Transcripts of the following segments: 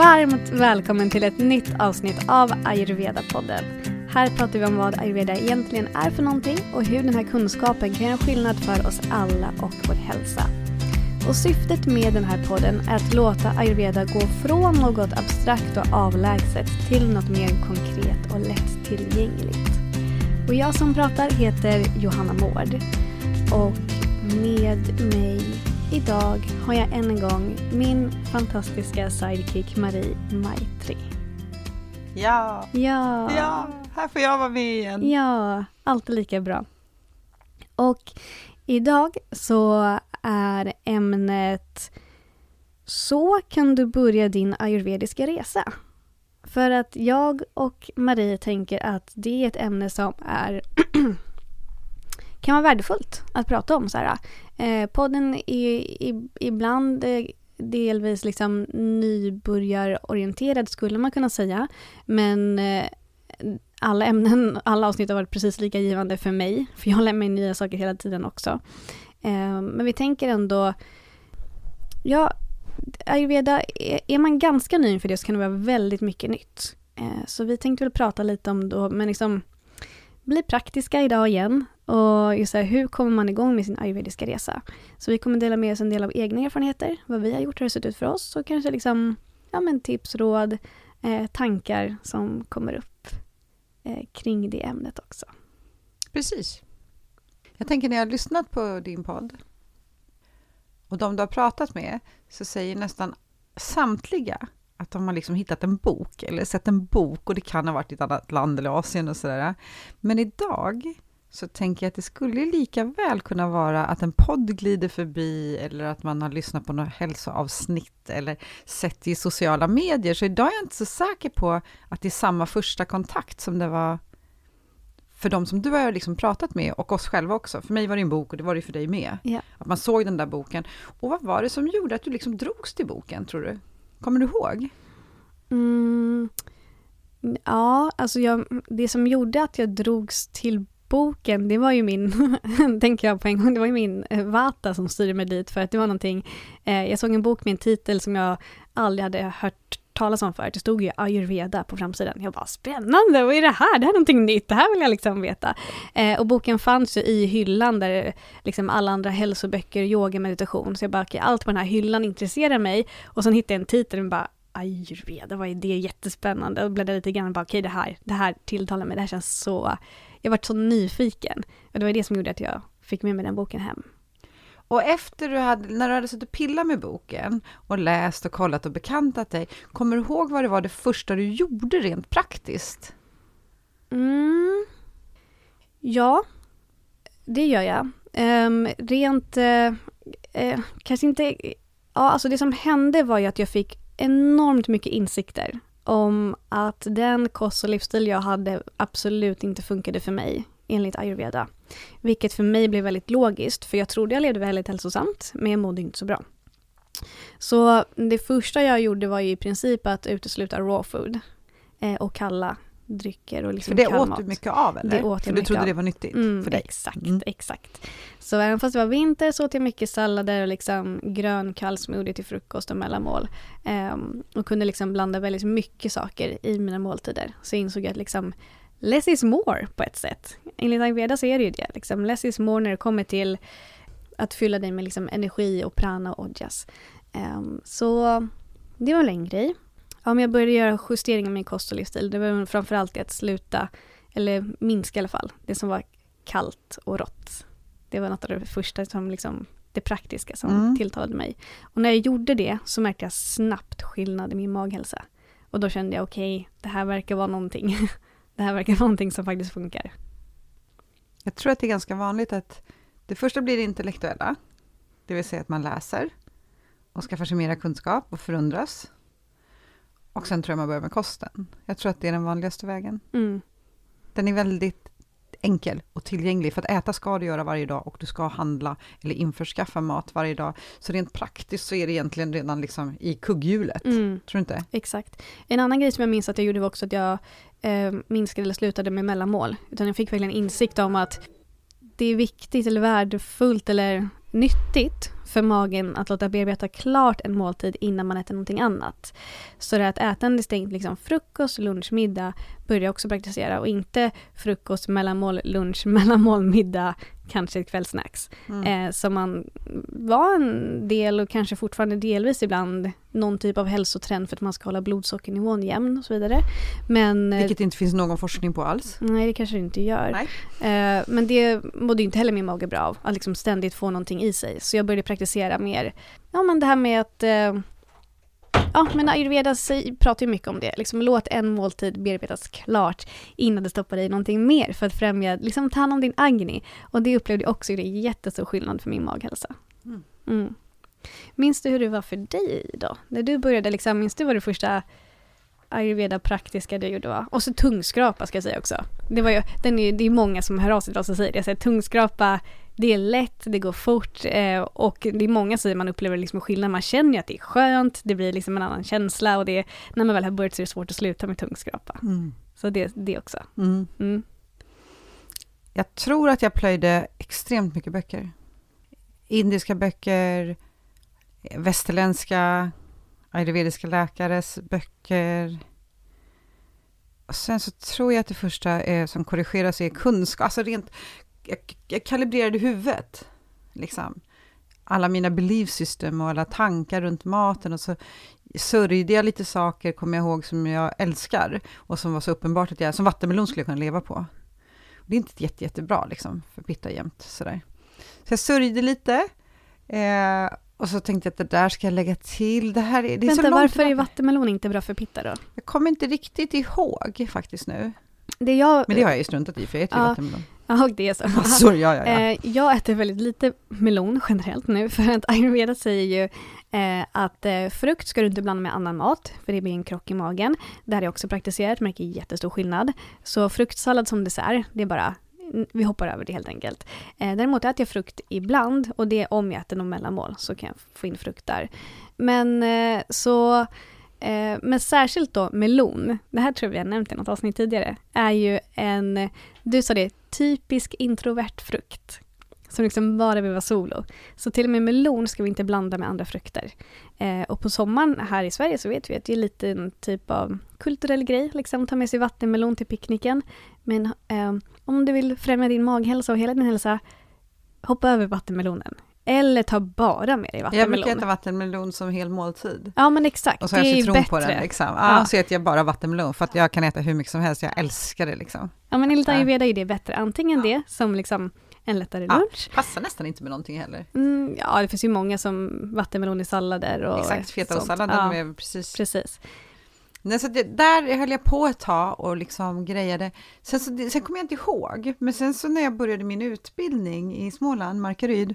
varmt välkommen till ett nytt avsnitt av Ayurveda-podden. Här pratar vi om vad ayurveda egentligen är för någonting och hur den här kunskapen kan göra skillnad för oss alla och vår hälsa. Och syftet med den här podden är att låta ayurveda gå från något abstrakt och avlägset till något mer konkret och lättillgängligt. Och jag som pratar heter Johanna Mård och med mig idag har jag än en gång min fantastiska sidekick Marie Maitri. Ja. Ja. ja, här får jag vara med igen. Ja, alltid lika bra. Och idag så är ämnet Så kan du börja din ayurvediska resa. För att jag och Marie tänker att det är ett ämne som är kan vara värdefullt att prata om. Så här. Eh, podden är ibland eh, delvis liksom nybörjarorienterad skulle man kunna säga. Men eh, alla ämnen, alla avsnitt har varit precis lika givande för mig. För jag lär mig nya saker hela tiden också. Eh, men vi tänker ändå, ja, ayurveda, är, man ganska ny för det så kan det vara väldigt mycket nytt. Eh, så vi tänkte väl prata lite om då, men liksom bli praktiska idag igen. Och just här, hur kommer man igång med sin ayurvediska resa? Så vi kommer dela med oss en del av egna erfarenheter, vad vi har gjort, hur det sett ut för oss och kanske liksom, ja men tips, råd, eh, tankar som kommer upp eh, kring det ämnet också. Precis. Jag tänker när jag har lyssnat på din podd och de du har pratat med så säger nästan samtliga att de har liksom hittat en bok eller sett en bok och det kan ha varit i ett annat land eller Asien och sådär. Men idag så tänker jag att det skulle lika väl kunna vara att en podd glider förbi eller att man har lyssnat på något hälsoavsnitt eller sett i sociala medier. Så idag är jag inte så säker på att det är samma första kontakt som det var för de som du har liksom pratat med och oss själva också. För mig var det en bok och det var det för dig med. Ja. Att man såg den där boken. Och vad var det som gjorde att du liksom drogs till boken, tror du? Kommer du ihåg? Mm, ja, alltså jag, det som gjorde att jag drogs till boken, det var ju min, tänker jag på en gång, det var ju min eh, Vata som styrde mig dit för att det var någonting, eh, jag såg en bok med en titel som jag aldrig hade hört talas om förut. Det stod ju ayurveda på framsidan. Jag bara spännande, vad är det här? Det här är någonting nytt, det här vill jag liksom veta. Eh, och boken fanns ju i hyllan där liksom alla andra hälsoböcker, yoga, meditation. Så jag bara, okay, allt på den här hyllan intresserar mig. Och sen hittade jag en titel och bara, ayurveda, vad är det? Jättespännande. Och bläddrade lite grann och bara, okej okay, det här, det här tilltalar mig, det här känns så... Jag varit så nyfiken. Och det var det som gjorde att jag fick med mig den boken hem. Och efter du hade, när du hade suttit och pillat med boken och läst och kollat och bekantat dig, kommer du ihåg vad det var det första du gjorde rent praktiskt? Mm. Ja, det gör jag. Um, rent, uh, uh, kanske inte, ja alltså det som hände var ju att jag fick enormt mycket insikter om att den kost och livsstil jag hade absolut inte funkade för mig enligt ayurveda. Vilket för mig blev väldigt logiskt, för jag trodde jag levde väldigt hälsosamt, men jag mådde inte så bra. Så det första jag gjorde var ju i princip att utesluta raw food eh, och kalla drycker och liksom För det åt du mycket av eller? Det åt för jag du trodde av. det var nyttigt mm, för dig? Exakt, mm. exakt. Så även fast det var vinter så åt jag mycket sallader och liksom grön kall smoothie till frukost och mellanmål. Um, och kunde liksom blanda väldigt mycket saker i mina måltider. Så jag insåg att liksom less is more på ett sätt. Enligt ayurveda så är det ju det. Liksom, less is more när det kommer till att fylla dig med liksom energi och prana och ojas. Um, så det var en grej. Ja, men jag började göra justeringar med min kost och livsstil. Det var framförallt att sluta, eller minska i alla fall, det som var kallt och rått. Det var något av det första som liksom, det praktiska som mm. tilltalade mig. Och när jag gjorde det så märkte jag snabbt skillnad i min maghälsa. Och då kände jag okej, okay, det här verkar vara någonting. det här verkar vara någonting som faktiskt funkar. Jag tror att det är ganska vanligt att det första blir det intellektuella, det vill säga att man läser och skaffar sig mera kunskap och förundras. Och sen tror jag man börjar med kosten. Jag tror att det är den vanligaste vägen. Mm. Den är väldigt enkel och tillgänglig, för att äta ska du göra varje dag och du ska handla eller införskaffa mat varje dag. Så rent praktiskt så är det egentligen redan liksom i kugghjulet. Mm. Tror du inte? Exakt. En annan grej som jag minns att jag gjorde var också att jag eh, minskade eller slutade med mellanmål. Utan jag fick verkligen insikt om att det är viktigt eller värdefullt eller nyttigt för magen att låta bearbeta klart en måltid innan man äter någonting annat. Så det att äta en distinkt liksom, frukost, lunch, middag börjar jag också praktisera och inte frukost, mellanmål, lunch, mellanmål, middag, kanske kvällsnacks. Mm. Eh, som man var en del och kanske fortfarande delvis ibland någon typ av hälsotrend för att man ska hålla blodsockernivån jämn och så vidare. Men eh, Vilket det inte finns någon forskning på alls. nej, det kanske det inte gör. Eh, men det mådde ju inte heller min mage bra av, att liksom ständigt få någonting i sig. Så jag började praktisera mer, ja men det här med att eh, Ja, men ayurveda pratar ju mycket om det. Liksom, låt en måltid bearbetas klart innan du stoppar i någonting mer för att främja, liksom ta hand om din agni. Och det upplevde jag också, det är jättestor skillnad för min maghälsa. Mm. Mm. Minns du hur det var för dig då? När du började, liksom, minns du vad det första ayurveda praktiska du gjorde var? Och så tungskrapa ska jag säga också. Det, var ju, den är, det är många som hör av sig till oss och säger det. Så här, tungskrapa, det är lätt, det går fort eh, och det är många säger man upplever liksom skillnad. Man känner ju att det är skönt, det blir liksom en annan känsla och det, när man väl har börjat så är det svårt att sluta med tungskrapa. Mm. Så det, det också. Mm. Mm. Jag tror att jag plöjde extremt mycket böcker. Indiska böcker, västerländska, ayurvediska läkares böcker. Och sen så tror jag att det första är, som korrigeras är kunskap, alltså rent, jag, jag kalibrerade huvudet. Liksom. Alla mina belief system och alla tankar runt maten och så sörjde jag lite saker, kommer jag ihåg, som jag älskar och som var så uppenbart att jag, som vattenmelon skulle jag kunna leva på. Det är inte jätte, jättebra liksom, för pitta jämt sådär. Så jag sörjde lite. Eh, och så tänkte jag att det där ska jag lägga till. Det här är, det är så Vänta, långt varför är vattenmelon inte bra för pitta då? Jag kommer inte riktigt ihåg faktiskt nu. Det jag... Men det har jag ju struntat i, för jag äter ju Ja. vattenmelon. Ja, det är så. Massor, ja, ja, ja. Eh, jag äter väldigt lite melon generellt nu, för att ayurveda säger ju eh, att eh, frukt ska du inte blanda med annan mat, för det blir en krock i magen. Det här jag också praktiserat, märker jättestor skillnad. Så fruktsallad som dessert, det är bara, vi hoppar över det helt enkelt. Eh, däremot äter jag frukt ibland, och det är om jag äter någon mellanmål, så kan jag få in frukt där. Men eh, så Eh, men särskilt då melon, det här tror jag vi har nämnt i något avsnitt tidigare, är ju en, du sa det, typisk introvert frukt. Som liksom bara vill vara solo. Så till och med melon ska vi inte blanda med andra frukter. Eh, och på sommaren här i Sverige så vet vi att det är lite en typ av kulturell grej, liksom ta med sig vattenmelon till picknicken. Men eh, om du vill främja din maghälsa och hela din hälsa, hoppa över vattenmelonen. Eller ta bara med dig Jag vattenmelon. brukar äta vattenmelon som hel måltid. Ja men exakt, Och så har jag citron på den. Liksom. Ja, Ja. Så äter jag bara vattenmelon, för att jag kan äta hur mycket som helst. Jag älskar det. Liksom. Ja men enligt Ja. ayurveda är det bättre. Antingen det som liksom en lättare Ja. lunch. Passar nästan inte med någonting heller. Mm, ja det finns ju många som vattenmelon i sallader och Exakt, fetaostsalladen Ja, är precis precis. Nej, så det, där höll jag på ett tag och liksom grejade. Sen, så, sen kommer jag inte ihåg, men sen så när jag började min utbildning i Småland, Markaryd,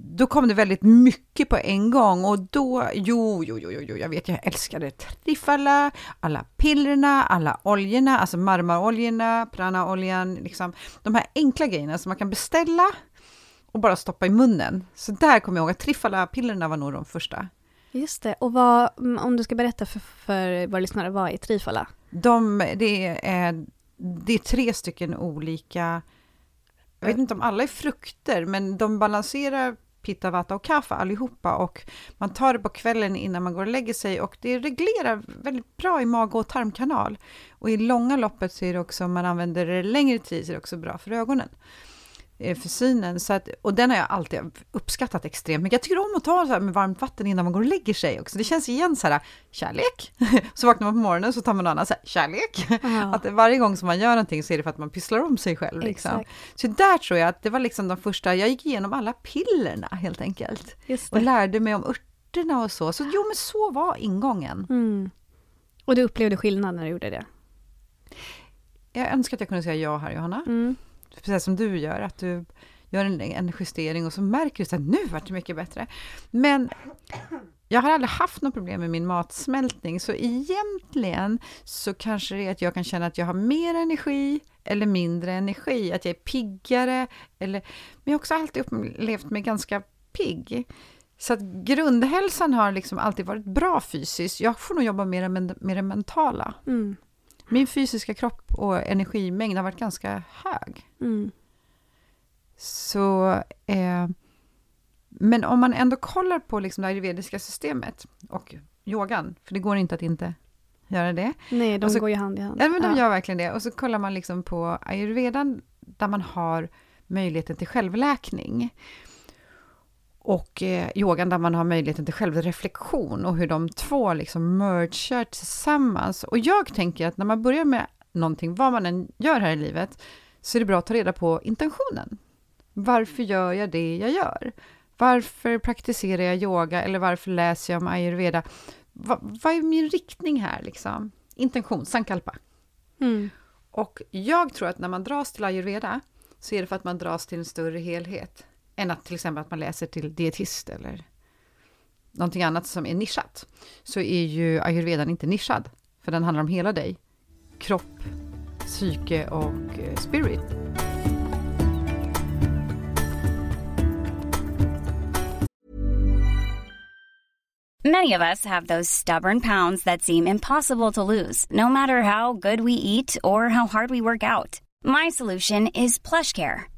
då kom det väldigt mycket på en gång och då, jo, jo, jo, jo, jag vet, jag älskade Trifala, alla pillerna, alla oljorna, alltså marmaroljorna, pranaoljan, liksom de här enkla grejerna som man kan beställa och bara stoppa i munnen. Så där kommer jag ihåg att Trifala-pillerna var nog de första. Just det. Och vad, mm, om du ska berätta för, för våra lyssnare, vad är trifala? De, det, är, det är tre stycken olika, jag vet inte om alla är frukter, men de balanserar pitta, vata och kaffe allihopa och man tar det på kvällen innan man går och lägger sig och det reglerar väldigt bra i mage och tarmkanal. Och i långa loppet så är det också, om man använder det längre tid, så är det också bra för ögonen eh, För synen. Så att, och den har jag alltid uppskattat extremt mycket. Jag tycker om att ta så här med varmt vatten innan man går och lägger sig också. Det känns igen så här, kärlek. Så vaknar man på morgonen så tar man någon annan så här, kärlek. Ja, Att varje gång som man gör någonting så är det för att man pysslar om sig själv. Liksom. Så där tror jag att det var liksom de första, jag gick igenom alla pillerna helt enkelt. Och lärde mig om örterna och så. Så jo, men så var ingången. Mm. Och du upplevde skillnad när du gjorde det? Jag önskar att jag kunde säga ja här, Johanna. Mm. Precis som du gör, att du gör en, en justering och så märker du att nu vart det mycket bättre. Men jag har aldrig haft något problem med min matsmältning, så egentligen så kanske det är att jag kan känna att jag har mer energi eller mindre energi, att jag är piggare, eller, men jag har också alltid upplevt mig ganska pigg. Så att grundhälsan har liksom alltid varit bra fysiskt. Jag får nog jobba mer med, med det mentala. Mm. Min fysiska kropp och energimängd har varit ganska hög. Mm. Så, eh, Men om man ändå kollar på liksom det ayurvediska systemet och yogan, för det går inte att inte göra det. Nej, de så- går ju hand i hand. Ja, men de gör verkligen det. Och så kollar man liksom på ayurvedan, där man har möjligheten till självläkning. Och eh, yogan där man har möjligheten till självreflektion och hur de två liksom mergar tillsammans. Och jag tänker att när man börjar med någonting, vad man än gör här i livet, så är det bra att ta reda på intentionen. Varför gör jag det jag gör? Varför praktiserar jag yoga eller varför läser jag om ayurveda? Va, vad är min riktning här liksom? Intention, sankalpa. Mm. Och jag tror att när man dras till ayurveda så är det för att man dras till en större helhet än att till exempel att man läser till dietist eller någonting annat som är nischat. Så är ju ayurvedan inte nischad, för den handlar om hela dig. Kropp, psyke och eh, spirit. Many of us have those stubborn pounds that seem impossible to lose, no matter how good we eat or how hard we work out. My solution is plush care.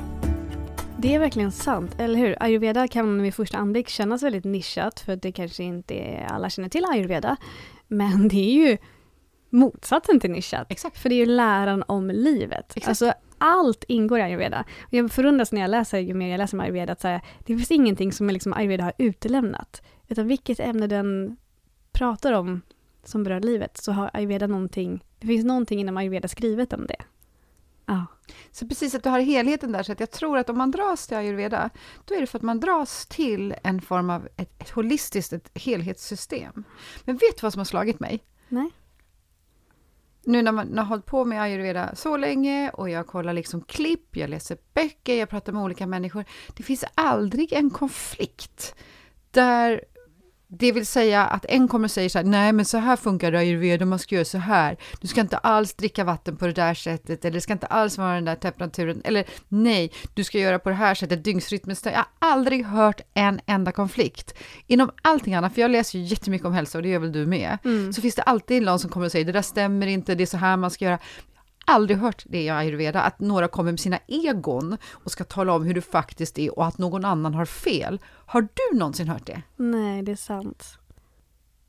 Det är verkligen sant, eller hur? Ayurveda kan vid första anblick kännas väldigt nischat för att det kanske inte är, alla känner till ayurveda. Men det är ju motsatsen till nischat. Exakt. För det är ju läran om livet. Exakt. Alltså allt ingår i ayurveda. Och jag förundras när jag läser, ju mer jag läser om ayurveda, att så här, det finns ingenting som liksom ayurveda har utelämnat. Utan vilket ämne den pratar om som berör livet så har ayurveda någonting, det finns någonting inom ayurveda skrivet om det. Ja. Så precis att du har helheten där, så att jag tror att om man dras till ayurveda, då är det för att man dras till en form av ett, ett holistiskt, ett helhetssystem. Men vet du vad som har slagit mig? Nej. nu när man har hållit på med ayurveda så länge och jag kollar liksom klipp, jag läser böcker, jag pratar med olika människor. Det finns aldrig en konflikt där det vill säga att en kommer och säger så här, nej men så här funkar ayurveda, man ska göra så här. Du ska inte alls dricka vatten på det där sättet, eller det ska inte alls vara den där temperaturen, eller nej, du ska göra på det här sättet, dygnsrytmen. Jag har aldrig hört en enda konflikt. Inom allting annat, för jag läser ju jättemycket om hälsa och det gör väl du med, Mm. så finns det alltid någon som kommer och säger, det där stämmer inte, det är så här man ska göra. Aldrig hört det i ayurveda, att några kommer med sina egon och ska tala om hur det faktiskt är och att någon annan har fel. Har du någonsin hört det? Nej, det är sant.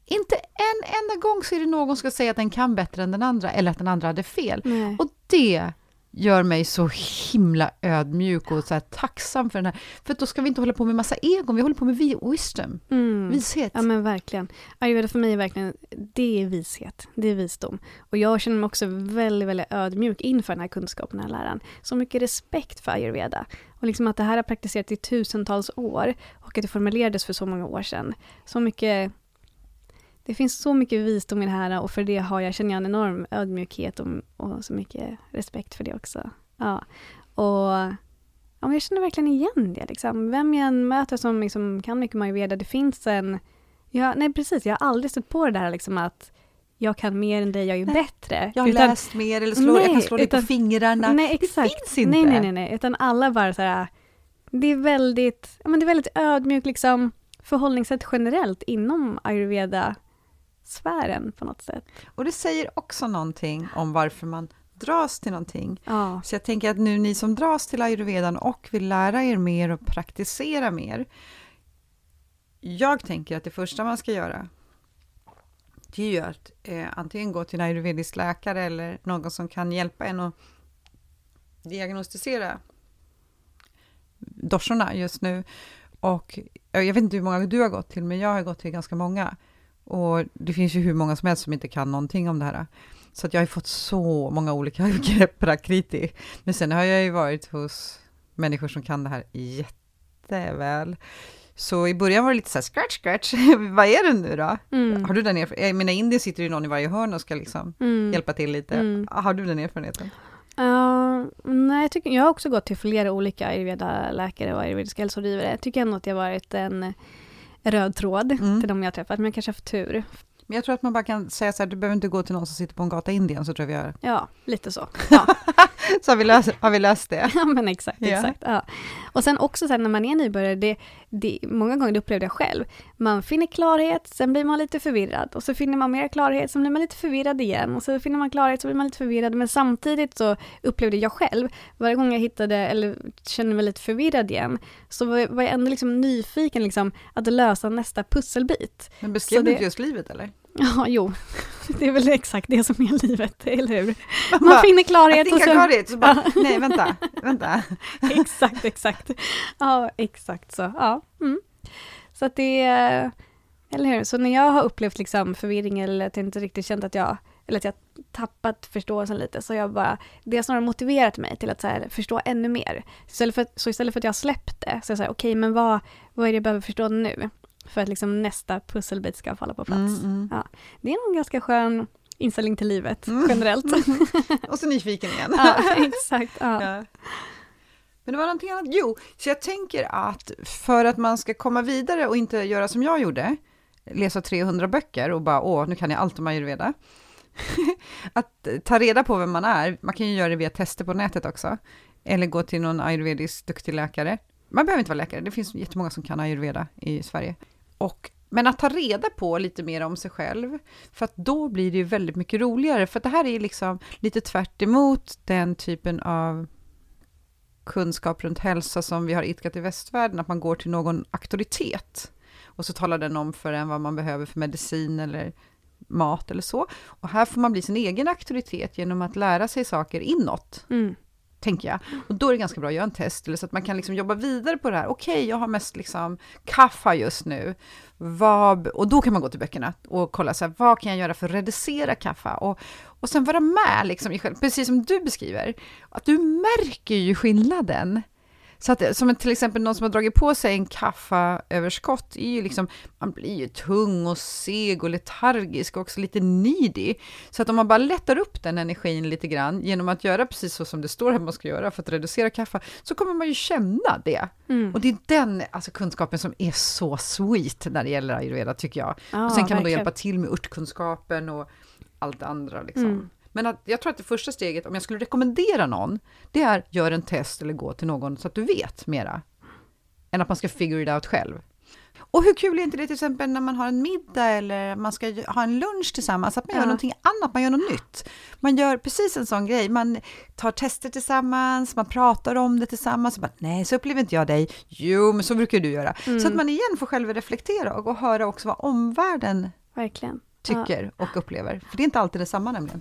Inte en enda gång så är det någon som ska säga att den kan bättre än den andra eller att den andra hade fel. Nej. Och det gör mig så himla ödmjuk och så tacksam för den här. För då ska vi inte hålla på med massa egon, vi håller på med vi- wisdom, Mm. vishet. Ja men verkligen. Ayurveda för mig är verkligen, det är vishet, det är visdom. Och jag känner mig också väldigt, väldigt ödmjuk inför den här kunskapen, den här läran. Så mycket respekt för ayurveda. Och liksom att det här har praktiserats i tusentals år och att det formulerades för så många år sedan. Så mycket, det finns så mycket visdom i det här och för det har jag, känner jag en enorm ödmjukhet och, och så mycket respekt för det också. Ja. Och ja, jag känner verkligen igen det. Liksom. Vem jag än möter som liksom kan mycket ayurveda, det finns en Ja, nej precis. Jag har aldrig stött på det där liksom att jag kan mer än dig, jag är Nej, bättre. Jag har Utan- läst mer eller slår, jag kan Nej, slå dig utan- på fingrarna. Nej, exakt. Det finns inte. Nej, nej, nej, nej. Utan alla bara så här, det är väldigt, ja, men det är väldigt ödmjukt liksom förhållningssätt generellt inom ayurveda-sfären på något sätt. Och det säger också någonting om varför man dras till någonting. Ja. Så jag tänker att nu ni som dras till ayurvedan och vill lära er mer och praktisera mer. Jag tänker att det första man ska göra, det är ju att eh, antingen gå till en ayurvedisk läkare eller någon som kan hjälpa en att diagnostisera doshorna just nu. Och jag vet inte hur många du har gått till, men jag har gått till ganska många. Och det finns ju hur många som helst som inte kan någonting om det här. Så att jag har ju fått så många olika grepp prakriti. Men sen har jag ju varit hos människor som kan det här jätteväl. Så i början var det lite så här scratch, scratch, vad är det nu då? Mm. Har du den erfarenheten? Jag menar, i Indien sitter ju någon i varje hörn och ska liksom Mm. hjälpa till lite. Mm. Har du den erfarenheten? Ja, nej, jag, tycker, jag har också gått till flera olika ayurveda-läkare och ayurvediska hälsorådgivare. Jag tycker ändå att har varit en röd tråd Mm. till de jag har träffat, men jag kanske har haft tur. Men jag tror att man bara kan säga så här, du behöver inte gå till någon som sitter på en gata i Indien, så tror jag vi har, Ja, lite så. Ja, så har vi löst, har vi löst det. ja men exakt, Ja. exakt. Ja. Och sen också sen när man är nybörjare, det, det, många gånger det upplevde jag själv, man finner klarhet, sen blir man lite förvirrad och så finner man mer klarhet, sen blir man lite förvirrad igen och så finner man klarhet, så blir man lite förvirrad, men samtidigt så upplevde jag själv, varje gång jag hittade eller kände mig lite förvirrad igen, så var jag, var jag ändå liksom nyfiken liksom att lösa nästa pusselbit. Men beskrev du inte just livet eller? Ja, jo, det är väl exakt det som är livet, eller hur? bara, Man finner klarhet Jag och så... klarhet, så bara, nej vänta, vänta. exakt, exakt. Ja, exakt så. Ja. Mm. Så att det eller hur? Så när jag har upplevt liksom förvirring eller att jag inte riktigt känt att jag, eller att jag tappat förståelsen lite, så jag bara, det har snarare motiverat mig till att så här, förstå ännu mer. Istället för, så istället för att jag har släppt det, så är jag så här, okej, men vad, vad är det jag behöver förstå nu? För att liksom nästa pusselbit ska falla på plats. Mm, mm. Det är en ganska skön inställning till livet, Mm. generellt. Och så nyfiken igen. ja, exakt. Ja. Ja. Men det var någonting annat. Jo, så jag tänker att för att man ska komma vidare och inte göra som jag gjorde, läsa 300 böcker och bara åh, nu kan jag allt om ayurveda. att ta reda på vem man är, man kan ju göra det via tester på nätet också, eller gå till någon ayurvedisk duktig läkare. Man behöver inte vara läkare, det finns jättemånga som kan ayurveda i Sverige. Och, men att ta reda på lite mer om sig själv, för att då blir det ju väldigt mycket roligare, för att det här är ju liksom lite tvärt emot den typen av kunskap runt hälsa som vi har idkat i västvärlden, att man går till någon auktoritet och så talar den om för en vad man behöver för medicin eller mat eller så. Och här får man bli sin egen auktoritet genom att lära sig saker inåt, Mm tänker jag. Och då är det ganska bra att göra en test, eller så att man kan liksom jobba vidare på det här. Okej, jag har mest liksom kaffa just nu. Vad, och då kan man gå till böckerna och kolla så här, vad kan jag göra för att reducera kaffa? Och, och sen vara med, liksom, precis som du beskriver. Att du märker ju skillnaden. Så att, som till exempel någon som har dragit på sig en kaffeöverskott, är ju liksom, man blir ju tung och seg och letargisk och också lite needy. Så att om man bara lättar upp den energin lite grann genom att göra precis så som det står att man ska göra för att reducera kaffe, så kommer man ju känna det. Mm. Och det är den alltså, kunskapen som är så sweet när det gäller ayurveda, tycker jag. Ja, och sen kan man då verkligen. hjälpa till med örtkunskapen och allt andra. Liksom. Mm. Men att, jag tror att det första steget, om jag skulle rekommendera någon, det är gör en test eller gå till någon så att du vet mera. Än att man ska figure it out själv. Och hur kul är inte det till exempel när man har en middag eller man ska ha en lunch tillsammans, att man gör Ja. någonting annat, man gör något nytt. Man gör precis en sån grej, man tar tester tillsammans, man pratar om det tillsammans, och bara, nej så upplever inte jag dig, jo men så brukar du göra. Så Mm. att man igen får själv reflektera och, och höra också vad omvärlden Verkligen. tycker och upplever. För det är inte alltid detsamma nämligen,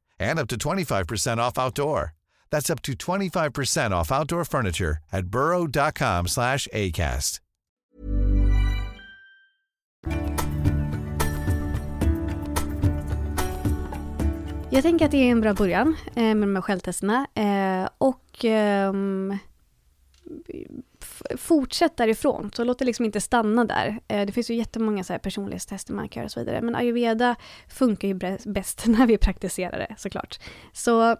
and up to 25% off outdoor. That's up to 25% off outdoor furniture at burrow.com slash ACAST. Jag tänker att det är en bra början eh, med de här självtesterna. Eh, och ehm, fortsätt därifrån. Så låt det liksom inte stanna där. Eh, det finns ju jättemånga så här personlighetstester man kan göra och så vidare. Men ayurveda funkar ju bäst när vi praktiserar det såklart. Så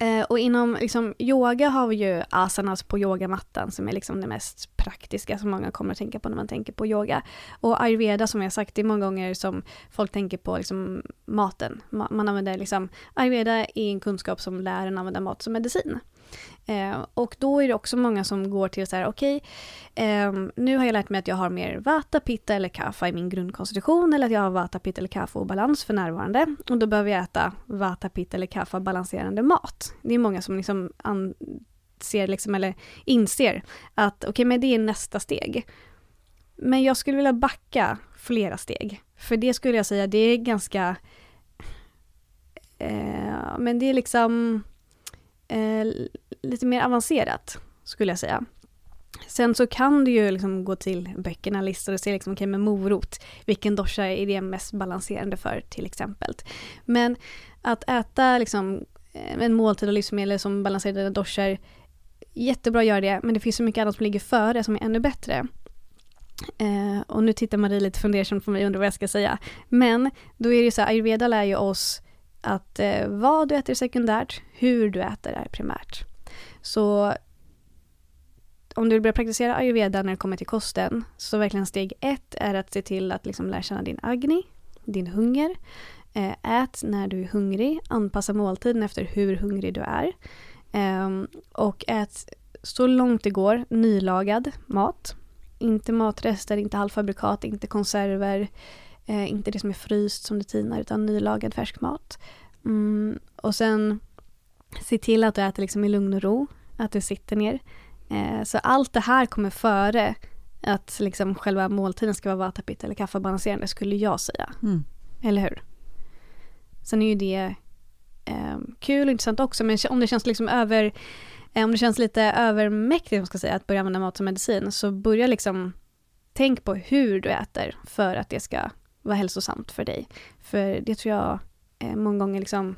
eh, och inom liksom, yoga har vi ju asanas på yogamattan som är liksom det mest praktiska som många kommer att tänka på när man tänker på yoga. Och ayurveda som jag sagt, det är många gånger som folk tänker på liksom, maten. Man använder liksom, ayurveda är en kunskap som lär en använda mat som medicin. Eh, och då är det också många som går till så här, okej, eh, nu har jag lärt mig att jag har mer vata, pitta eller kaffa i min grundkonstitution eller att jag har vata, pitta eller kaffa obalans för närvarande. Och då behöver jag äta vata, pitta eller kaffa balanserande mat. Det är många som liksom anser, liksom, eller inser att okej, okay, men det är nästa steg. Men jag skulle vilja backa flera steg. För det skulle jag säga, det är ganska... Eh, men det är liksom eh, lite mer avancerat, skulle jag säga. Sen så kan du ju liksom gå till böckerna, listor och se liksom, okay, med morot, vilken dosha är det mest balanserande för till exempel. Men att äta liksom eh, en måltid och livsmedel som balanserade doshar, jättebra att göra det, men det finns så mycket annat som ligger före som är ännu bättre. Eh, och nu tittar Marie lite fundersamt på mig och undrar vad jag ska säga. Men då är det ju så här, ayurveda lär ju oss att eh, vad du äter är sekundärt, hur du äter är primärt. Så om du vill börja praktisera ayurveda när det kommer till kosten, så verkligen steg ett är att se till att liksom lära känna din agni, din hunger. Eh, ät när du är hungrig, anpassa måltiden efter hur hungrig du är. Eh, och ät så långt det går nylagad mat. Inte matrester, inte halvfabrikat, inte konserver, eh, inte det som är fryst som du tinar, utan nylagad färsk mat. Mm, och sen se till att du äter liksom i lugn och ro, att du sitter ner. Eh, så allt det här kommer före att liksom själva måltiden ska vara vatapit eller kaffebalanserande skulle jag säga. Mm. Eller hur? Sen är ju det eh, kul och intressant också, men om det känns liksom över Eh, om det känns lite övermäktigt ska säga, att börja använda mat som medicin, så börja liksom tänk på hur du äter för att det ska vara hälsosamt för dig. För det tror jag eh, många gånger liksom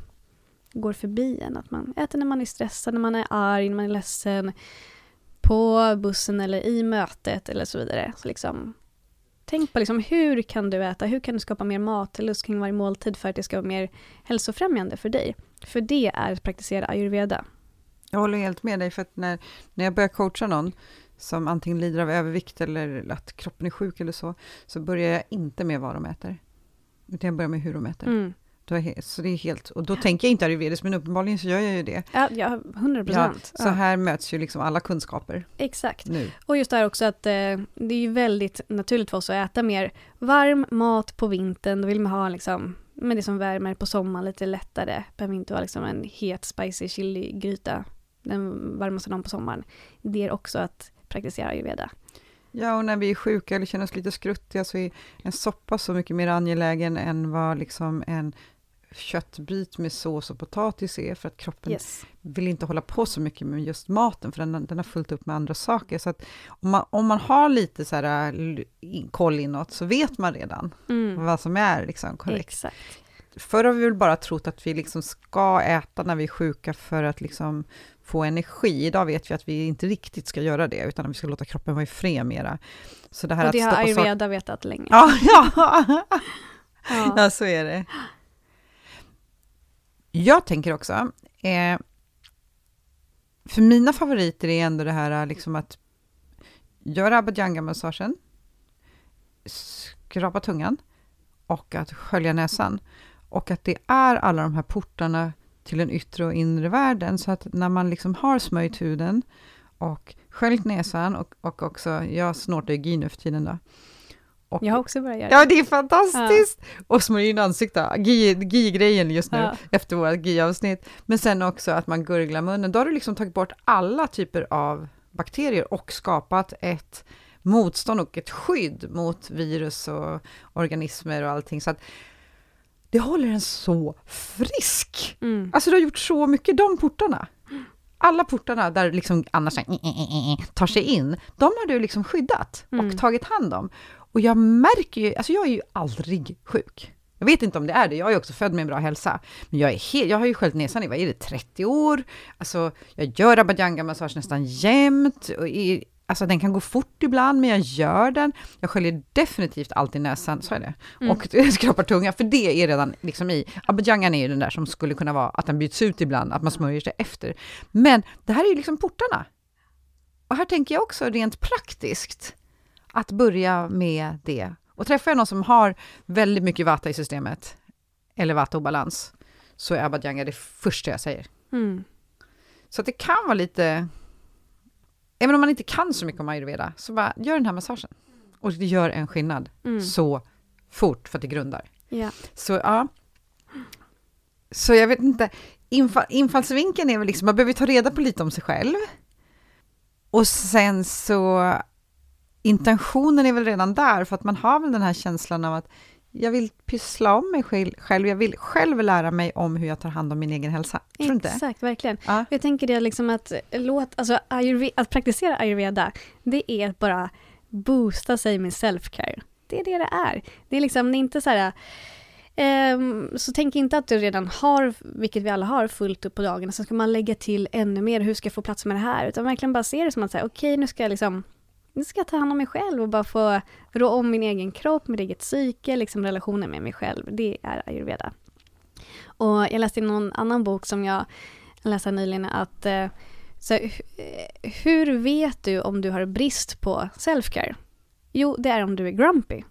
går förbi en, att man äter när man är stressad, när man är arg, när man är ledsen, på bussen eller i mötet eller så vidare. Så liksom, tänk på liksom, hur kan du äta, hur kan du skapa mer matlust kring varje måltid för att det ska vara mer hälsofrämjande för dig. För det är att praktisera ayurveda. Jag håller helt med dig, för att när, när jag börjar coacha någon som antingen lider av övervikt eller att kroppen är sjuk eller så, så börjar jag inte med vad de äter, utan jag börjar med hur de äter. Mm. så det är helt, och då tänker jag inte ayurvediskt, men uppenbarligen så gör jag ju det. Ja, ja 100 procent. Ja, så här möts ju liksom alla kunskaper. Exakt. Nu. Och just det här också att eh, det är ju väldigt naturligt för oss att äta mer varm mat på vintern. Då vill man ha liksom, med det som värmer på sommaren lite lättare. Behöver inte vara liksom en het spicy chili-gryta den varmaste dagen på sommaren, det är också att praktisera ayurveda. Ja, och när vi är sjuka eller känner oss lite skruttiga så är en soppa så mycket mer angelägen än vad liksom en köttbit med sås och potatis är, för att kroppen yes. vill inte hålla på så mycket med just maten, för den, den har fullt upp med andra saker. Så att om man, om man har lite så här koll inåt, så vet man redan mm. vad som är liksom korrekt. Exakt. Förr har vi väl bara trott att vi liksom ska äta när vi är sjuka för att liksom få energi. Idag vet vi att vi inte riktigt ska göra det, utan att vi ska låta kroppen vara i fred mera. Så det här och det har ayurveda vetat länge. Ja, ja. ja. ja, så är det. Jag tänker också, eh, för mina favoriter är ändå det här liksom att göra abhyanga-massagen, skrapa tungan och att skölja näsan. Och att det är alla de här portarna till den yttre och inre världen. Så att när man liksom har smörjt huden och sköljt näsan och, och också, jag snortar ju nu för tiden då. Och, jag har också börjat göra det. Ja, det är fantastiskt! Ja. Och smörja in ansiktet, GI-grejen just nu, ja. efter vårt GI-avsnitt. Men sen också att man gurglar munnen. Då har du liksom tagit bort alla typer av bakterier och skapat ett motstånd och ett skydd mot virus och organismer och allting. Så att det håller en så frisk. Mm. Alltså du har gjort så mycket, de portarna. Alla portarna där liksom annars tar sig in, de har du liksom skyddat och mm. tagit hand om. Och jag märker ju, alltså jag är ju aldrig sjuk. Jag vet inte om det är det, jag är ju också född med en bra hälsa. Men jag, är helt, jag har ju sköljt näsan i, vad är det, 30 år? Alltså, jag gör abhyanga-massage nästan jämt. Och i, Alltså den kan gå fort ibland, men jag gör den. Jag sköljer definitivt alltid näsan, så är det. Mm. Och skrapar tunga, för det är redan liksom i. Abhyangan är ju den där som skulle kunna vara att den byts ut ibland, att man smörjer sig efter. Men det här är ju liksom portarna. Och här tänker jag också rent praktiskt, att börja med det. Och träffar jag någon som har väldigt mycket vata i systemet, eller vata-obalans, så är abhyanga det första jag säger. Mm. Så att det kan vara lite... Även om man inte kan så mycket om ayurveda, så bara gör den här massagen. Och det gör en skillnad Mm. så fort, för att det grundar. Ja. Så ja. Så jag vet inte, infall, infallsvinkeln är väl liksom, man behöver ta reda på lite om sig själv. Och sen så, intentionen är väl redan där, för att man har väl den här känslan av att jag vill pyssla om mig själv, jag vill själv lära mig om hur jag tar hand om min egen hälsa. Tror du inte? Exakt, verkligen. Ja. Jag tänker det liksom att, låt, alltså, att praktisera ayurveda, det är att bara boosta sig med self-care. Det är det det är. Det är liksom det är inte så här... ehm, så tänk inte att du redan har, vilket vi alla har, fullt upp på dagen. Sen ska man lägga till ännu mer, hur ska jag få plats med det här? Utan verkligen bara se det som att säga, okej nu ska jag liksom nu ska jag ta hand om mig själv och bara få rå om min egen kropp, mitt eget psyke, liksom relationen med mig själv. Det är ayurveda. Och jag läste i någon annan bok som jag läste nyligen att eh, så, hur vet du om du har brist på self-care? Jo, det är om du är grumpy.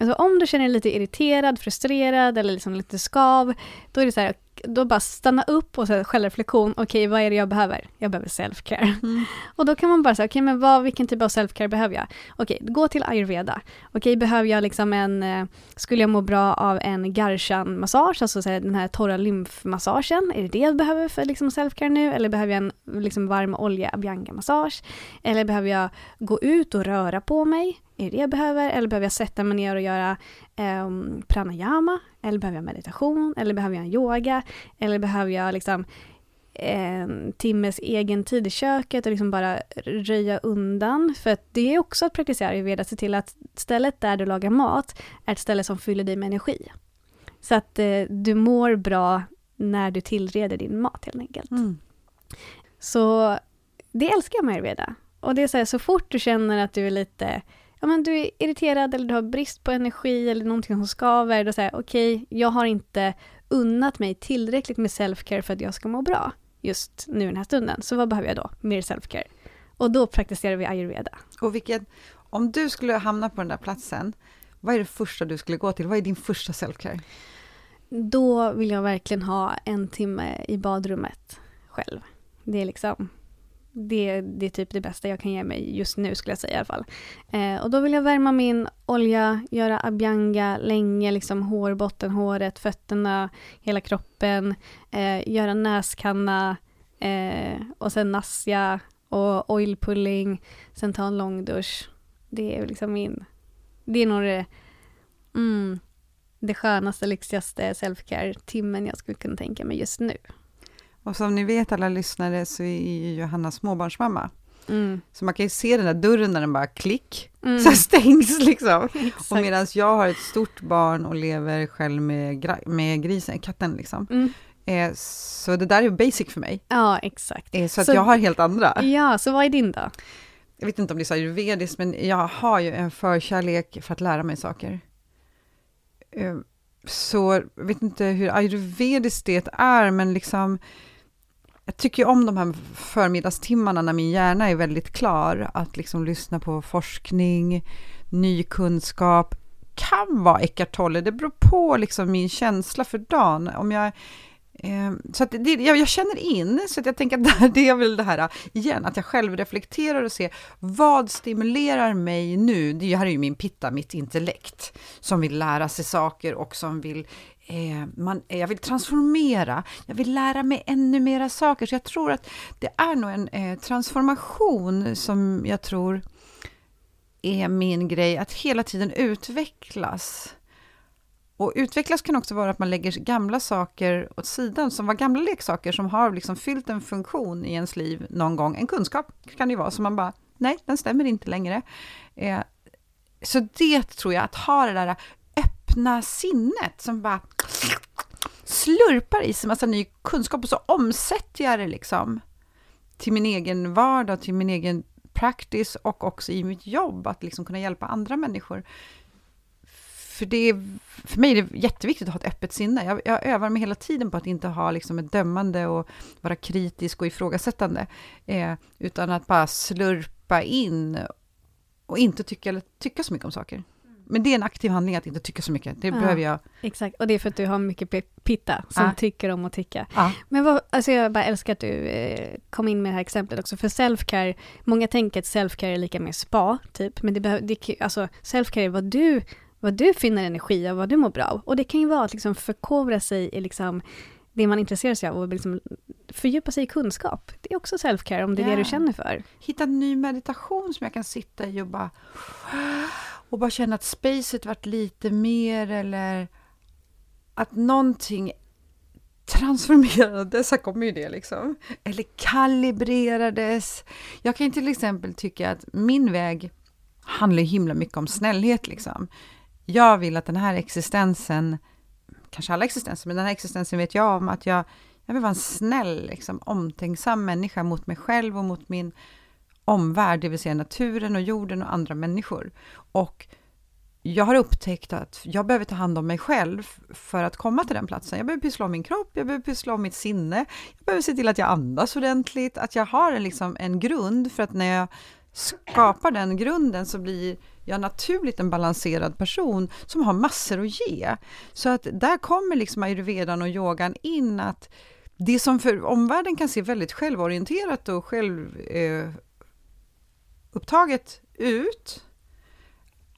Alltså om du känner dig lite irriterad, frustrerad eller liksom lite skav, då är det så här, då bara stanna upp och så självreflektion. Okej, vad är det jag behöver? Jag behöver self-care. Mm. Och då kan man bara säga, okej, men vad, vilken typ av self-care behöver jag? Okej, gå till ayurveda. Okej, behöver jag liksom en, eh, skulle jag må bra av en garshan-massage, alltså så här, den här torra lymfmassagen? Är det det jag behöver för liksom self-care nu? Eller behöver jag en liksom varm olja abhyanga-massage? Eller behöver jag gå ut och röra på mig? Är det det jag behöver? Eller behöver jag sätta mig ner och göra ehm, pranayama? Eller behöver jag meditation? Eller behöver jag en yoga? Eller behöver jag liksom en timmes egen tid i köket och liksom bara röja undan. För att det är också att praktisera ayurveda, se till att stället där du lagar mat är ett ställe som fyller dig med energi. Så att eh, du mår bra när du tillreder din mat helt enkelt. Mm. Så det älskar jag med ayurveda. Och det är så här, så fort du känner att du är lite, ja men du är irriterad eller du har brist på energi eller någonting som skaver, då säger okej, jag har inte unnat mig tillräckligt med self-care för att jag ska må bra just nu den här stunden. Så vad behöver jag då? Mer self-care. Och då praktiserar vi ayurveda. Och vilket, om du skulle hamna på den där platsen, vad är det första du skulle gå till? Vad är din första self-care? Då vill jag verkligen ha en timme i badrummet själv. Det är liksom det, det är typ det bästa jag kan ge mig just nu skulle jag säga i alla fall. Eh, och då vill jag värma min olja, göra abhyanga länge, liksom hår, bottenhåret, fötterna, hela kroppen, eh, göra näskanna eh, och sen nasja och oil pulling, sen ta en lång dusch. Det är liksom min, det är nog det, mm, det skönaste, lyxigaste selfcare-timmen jag skulle kunna tänka mig just nu. Och som ni vet alla lyssnare så är ju Johanna småbarnsmamma. Mm. Så man kan ju se den där dörren när den bara klick, Mm. så stängs liksom. Och Exakt. medan jag har ett stort barn och lever själv med, med grisen, katten liksom. Mm. Eh, så det där är basic för mig. Ja, exakt. Eh, så att Så- jag har helt andra. Ja, så vad är din då? Jag vet inte om det är så ayurvediskt, men jag har ju en förkärlek för att lära mig saker. Eh, Så jag vet inte hur ayurvediskt det är, men liksom jag tycker ju om de här förmiddagstimmarna när min hjärna är väldigt klar, att liksom lyssna på forskning, ny kunskap, kan vara Eckart Tolle, det beror på liksom min känsla för dagen. Om jag, eh, så att det, jag, jag känner in, så att jag tänker att det är väl det här igen, att jag själv reflekterar och ser vad stimulerar mig nu? Det här är ju min pitta, mitt intellekt, som vill lära sig saker och som vill eh, man, eh, jag vill transformera, jag vill lära mig ännu mera saker, så jag tror att det är nog en eh, transformation som jag tror är min grej, att hela tiden utvecklas. Och utvecklas kan också vara att man lägger gamla saker åt sidan, som var gamla leksaker som har liksom fyllt en funktion i ens liv någon gång. En kunskap kan det ju vara, som man bara, nej, den stämmer inte längre. Eh, så det tror jag, att ha det där öppna sinnet som bara slurpar i sig massa ny kunskap och så omsätter jag det liksom till min egen vardag, till min egen practice och också i mitt jobb, att liksom kunna hjälpa andra människor. För, det är, för mig är det jätteviktigt att ha ett öppet sinne. Jag, jag övar mig hela tiden på att inte ha liksom ett dömande och vara kritisk och ifrågasättande, eh, utan att bara slurpa in och inte tycka, eller tycka så mycket om saker men det är en aktiv handling att inte tycka så mycket. Det Ja. behöver jag. Exakt, och det är för att du har mycket pitta som Ja. tycker om att tycka. Ja. Men vad, alltså jag bara älskar att du eh, kom in med det här exemplet också, för self-care, många tänker att self-care är lika med spa, typ, men det behöver, det, alltså self-care är vad du, vad du finner energi av, vad du mår bra av. Och det kan ju vara att liksom förkovra sig i liksom det man intresserar sig av och liksom fördjupa sig i kunskap. Det är också self-care om det är det du känner för. Hitta en ny meditation som jag kan sitta i och bara, och bara känna att spacet varit lite mer eller att någonting transformerades, här kommer ju det liksom, eller kalibrerades. Jag kan till exempel tycka att min väg handlar himla mycket om snällhet liksom. Jag vill att den här existensen, kanske alla existenser, men den här existensen vet jag om att jag, jag vill vara en snäll, liksom, omtänksam människa mot mig själv och mot min omvärld, det vill säga naturen och jorden och andra människor. Och jag har upptäckt att jag behöver ta hand om mig själv för att komma till den platsen. Jag behöver pyssla om min kropp, jag behöver pyssla om mitt sinne, jag behöver se till att jag andas ordentligt, att jag har en, liksom, en grund för att när jag skapar den grunden så blir jag naturligt en balanserad person som har massor att ge. Så att där kommer liksom ayurvedan och yogan in att det som för omvärlden kan se väldigt självorienterat och självupptaget eh, ut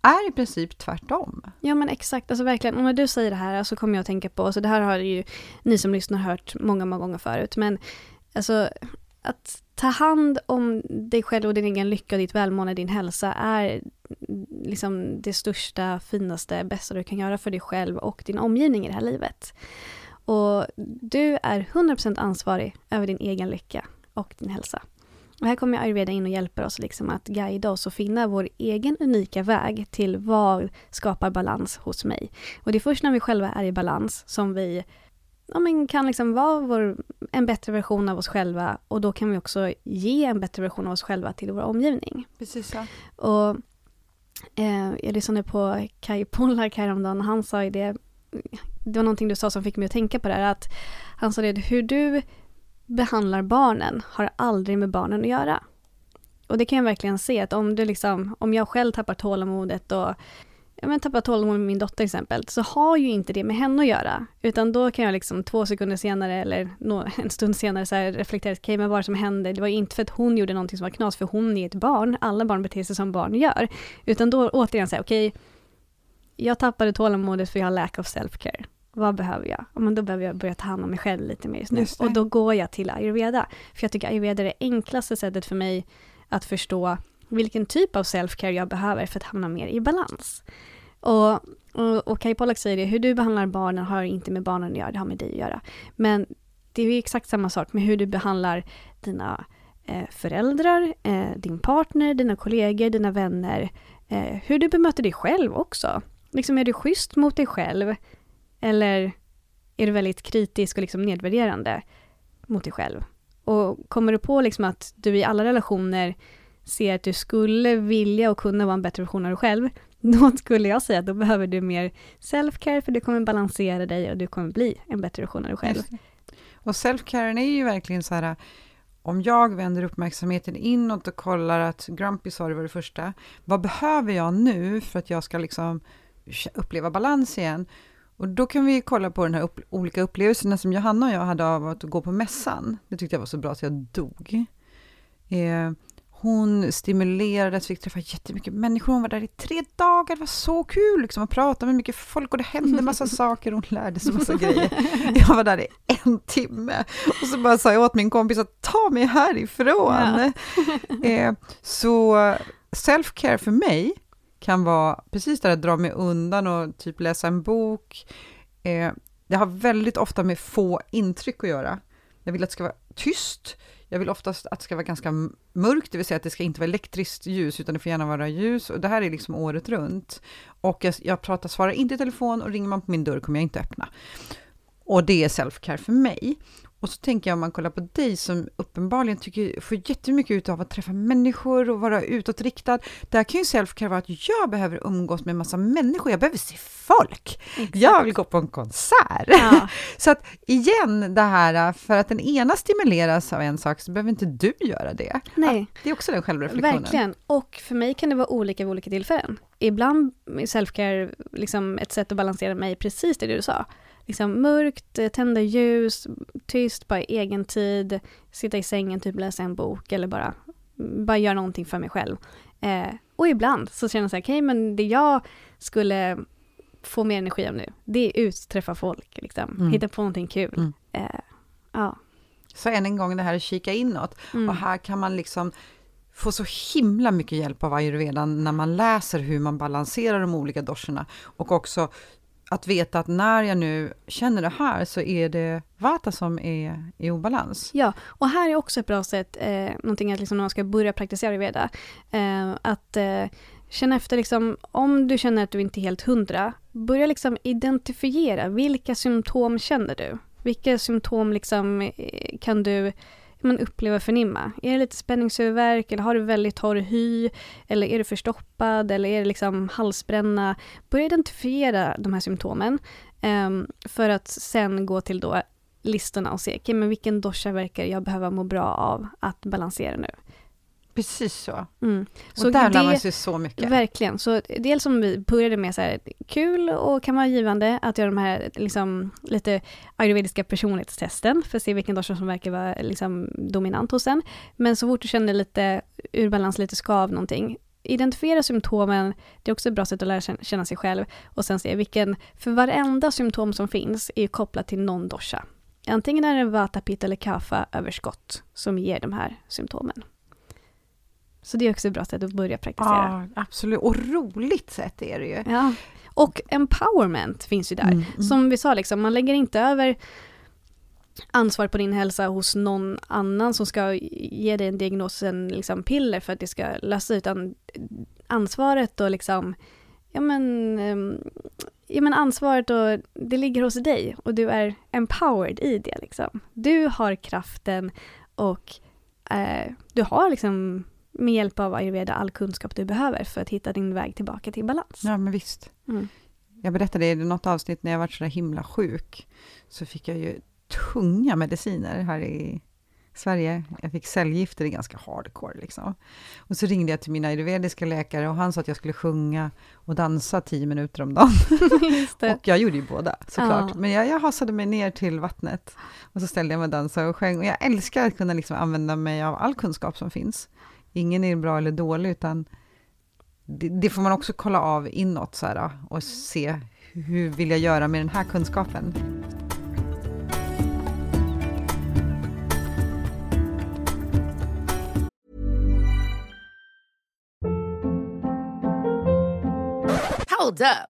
är i princip tvärtom. Ja men exakt, alltså verkligen. Och när du säger det här så kommer jag att tänka på, så det här har ju ni som lyssnar hört många, många gånger förut, men alltså att ta hand om dig själv och din egen lycka, ditt välmående, din hälsa är liksom det största, finaste, bästa du kan göra för dig själv och din omgivning i det här livet. Och du är 100% ansvarig över din egen lycka och din hälsa. Och här kommer ayurveda in och hjälper oss liksom att guida oss och finna vår egen unika väg till vad skapar balans hos mig. Och det är först när vi själva är i balans som vi ja, men kan liksom vara vår, en bättre version av oss själva och då kan vi också ge en bättre version av oss själva till vår omgivning. Precis så. Och eh, jag lyssnade på Kai Pollak häromdagen och han sa ju det, det var någonting du sa som fick mig att tänka på det här, att han sa det, hur du behandlar barnen har aldrig med barnen att göra. Och det kan jag verkligen se att om du liksom, om jag själv tappar tålamodet och ja, men tappar tålamodet med min dotter till exempel, så har ju inte det med henne att göra. Utan då kan jag liksom två sekunder senare eller en stund senare så här reflektera, okej men vad var det som hände? Det var ju inte för att hon gjorde någonting som var knas, för hon är ett barn, alla barn beter sig som barn gör. Utan då återigen säga, okej, jag tappade tålamodet för jag har lack of self-care. Vad behöver jag? Ja, men då behöver jag börja ta hand om mig själv lite mer just nu. Just. Och då går jag till ayurveda. För jag tycker ayurveda är det enklaste sättet för mig att förstå vilken typ av self-care jag behöver för att hamna mer i balans. Och, och, och Kai Pollak säger det, hur du behandlar barnen har inte med barnen att göra, det har med dig att göra. Men det är ju exakt samma sak med hur du behandlar dina eh, föräldrar, eh, din partner, dina kollegor, dina vänner. Eh, hur du bemöter dig själv också. Liksom är du schysst mot dig själv? Eller är du väldigt kritisk och liksom nedvärderande mot dig själv? Och kommer du på liksom att du i alla relationer ser att du skulle vilja och kunna vara en bättre version av dig själv, då skulle jag säga att då behöver du mer self-care för du kommer balansera dig och du kommer bli en bättre version av dig själv. Och self-caren är ju verkligen så här, om jag vänder uppmärksamheten inåt och kollar att Grumpy sorry var det första, vad behöver jag nu för att jag ska liksom uppleva balans igen? Och då kan vi kolla på de här upp, olika upplevelserna som Johanna och jag hade av att gå på mässan. Det tyckte jag var så bra att jag dog. Eh, hon stimulerades, fick träffa jättemycket människor. Hon var där i tre dagar, det var så kul liksom, att prata med mycket folk och det hände massa saker. Hon lärde sig massa grejer. Jag var där i en timme och så bara sa jag åt min kompis att ta mig härifrån. eh, så self-care för mig kan vara precis där att dra mig undan och typ läsa en bok. Eh, det har väldigt ofta med få intryck att göra. Jag vill att det ska vara tyst. Jag vill oftast att det ska vara ganska mörkt, det vill säga att det ska inte vara elektriskt ljus, utan det får gärna vara ljus. Och det här är liksom året runt. Och jag, jag pratar, svarar inte i telefon och ringer man på min dörr kommer jag inte öppna. Och det är self-care för mig. Och så tänker jag om man kollar på dig som uppenbarligen tycker, får jättemycket ut av att träffa människor och vara utåtriktad. Där kan ju self-care vara att jag behöver umgås med massa människor, jag behöver se folk. Exakt. Jag vill gå på en konsert. Ja, Så att igen, det här, för att den ena stimuleras av en sak så behöver inte du göra det. nej. Det är också den självreflektionen. Verkligen. Och för mig kan det vara olika vid olika tillfällen. Ibland är self-care liksom ett sätt att balansera mig precis det du sa. Liksom mörkt, eh, tända ljus, tyst, bara egen tid, sitta i sängen, typ läsa en bok eller bara, bara göra någonting för mig själv. Eh, och ibland så känner jag så här, okej men det jag skulle få mer energi av nu, det är ut, träffa folk, liksom. Mm. hitta på någonting kul. Mm. Eh, ja. Så än en gång det här att kika inåt. Mm. Och här kan man liksom få så himla mycket hjälp av ayurvedan när man läser hur man balanserar de olika doscherna. Och också att veta att när jag nu känner det här så är det vata som är i obalans. Ja, och här är också ett bra sätt, eh, någonting att liksom när man ska börja praktisera Veda, eh, att eh, känna efter liksom, om du känner att du inte är helt hundra, börja liksom identifiera vilka symptom känner du? Vilka symptom liksom eh, kan du men, uppleva förnimma? Är det lite spänningshuvudvärk eller har du väldigt torr hy? Eller är du förstoppad eller är det liksom halsbränna? Börja identifiera de här symptomen um, för att sen gå till då listorna och se, okay, men vilken dosha verkar jag behöva må bra av att balansera nu? Precis så. Mm. och där lär man sig så mycket. Verkligen. Så dels som vi började med, så här, kul och kan vara givande att göra de här liksom, lite ayurvediska personlighetstesten för att se vilken dosha som verkar vara liksom, dominant hos en. Men så fort du känner lite ur balans, lite skav någonting, identifiera symptomen, det är också ett bra sätt att lära känna- sig själv och sen se vilken, för varenda symptom som finns är ju kopplat till någon dosha. Antingen är det vata, pitta eller kapha överskott som ger de här symptomen. Så det är också ett bra sätt att börja praktisera. Ja, absolut. Och roligt sätt är det ju. Ja. Och empowerment finns ju där. Mm, mm. Som vi sa, liksom, man lägger inte över ansvar på din hälsa hos någon annan som ska ge dig en diagnos, en liksom piller för att det ska lösa, utan ansvaret och liksom, ja men, ehm, ja men ansvaret och det ligger hos dig och du är empowered i det liksom. Du har kraften och eh, du har liksom med hjälp av ayurveda all kunskap du behöver för att hitta din väg tillbaka till balans. Ja, men visst. Mm. Jag berättade i något avsnitt när jag var så himla sjuk, så fick jag ju tunga mediciner här i Sverige. Jag fick cellgifter, det är ganska hardcore liksom. Och så ringde jag till min ayurvediska läkare och han sa att jag skulle sjunga och dansa tio minuter om dagen. Och jag gjorde ju båda såklart. Ja. Men jag, jag hasade mig ner till vattnet och så ställde jag mig och dansade och sjöng. Och jag älskar att kunna liksom använda mig av all kunskap som finns. Ingen är bra eller dålig, utan det, det får man också kolla av inåt så här, och se hur vill jag göra med den här kunskapen. Hold up.